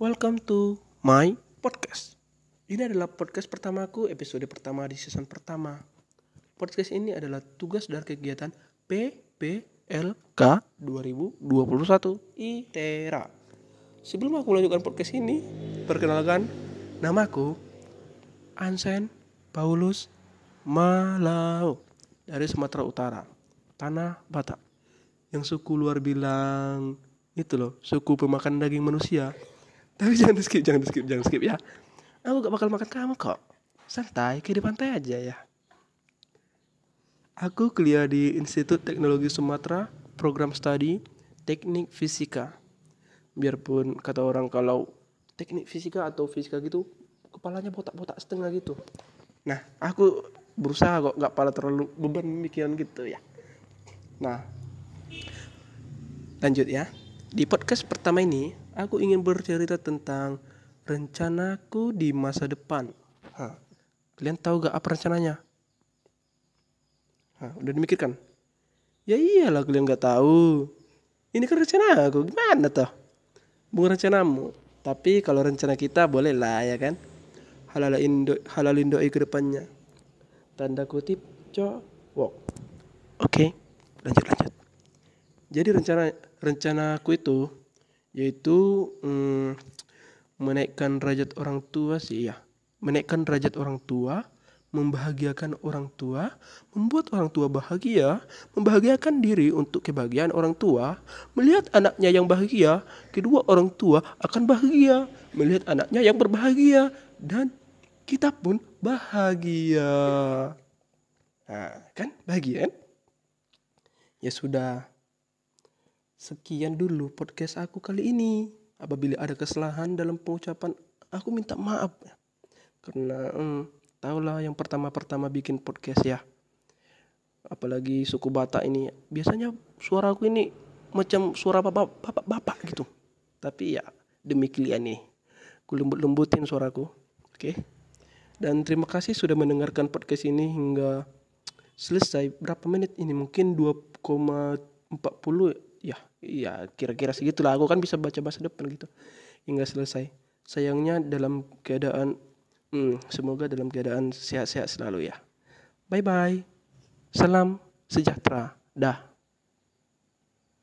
Welcome to my podcast. Ini adalah podcast pertamaku, episode pertama di season pertama. Podcast ini adalah tugas dari kegiatan PPLK 2021 ITERA. Sebelum aku melanjutkan podcast ini, perkenalkan namaku Ansen Paulus Malau dari Sumatera Utara, Tanah Batak. Yang suku luar bilang itu loh, suku pemakan daging manusia. Tapi jangan di skip, jangan di skip, jangan skip ya. Aku gak bakal makan kamu kok. Santai, kayak di pantai aja ya. Aku kuliah di Institut Teknologi Sumatera, program studi Teknik Fisika. Biarpun kata orang kalau teknik fisika atau fisika gitu, kepalanya botak-botak setengah gitu. Nah, aku berusaha kok gak pala terlalu beban pemikiran gitu ya. Nah, lanjut ya. Di podcast pertama ini, aku ingin bercerita tentang rencanaku di masa depan. Hah, kalian tahu gak apa rencananya? Hah, udah dimikirkan? Ya iyalah kalian gak tahu. Ini kan rencana aku, gimana toh? Bukan rencanamu. Tapi kalau rencana kita boleh lah ya kan? Halal indo halalin doi ke depannya. Tanda kutip cowok. Oke, lanjut lanjut. Jadi rencana rencanaku itu yaitu hmm, menaikkan derajat orang tua sih ya menaikkan derajat orang tua membahagiakan orang tua membuat orang tua bahagia membahagiakan diri untuk kebahagiaan orang tua. Melihat anaknya yang bahagia kedua orang tua akan bahagia. Melihat anaknya yang berbahagia dan kita pun bahagia. Nah kan? Bahagia kan? Ya sudah Sekian dulu podcast aku kali ini. Apabila ada kesalahan dalam pengucapan, aku minta maaf. Karena hmm, tahulah yang pertama-pertama bikin podcast ya. Apalagi suku Batak ini. Biasanya suara aku ini macam suara bapak-bapak gitu. Tapi ya demi kalian nih. Aku lembut-lembutin suaraku. Oke. Dan terima kasih sudah mendengarkan podcast ini hingga selesai. Berapa menit ini? Mungkin 2,40 ya ya kira-kira segitulah. Aku kan bisa baca bahasa depan gitu. Hingga selesai. Sayangnya dalam keadaan hmm, semoga dalam keadaan sehat-sehat selalu ya. Bye bye salam sejahtera. Dah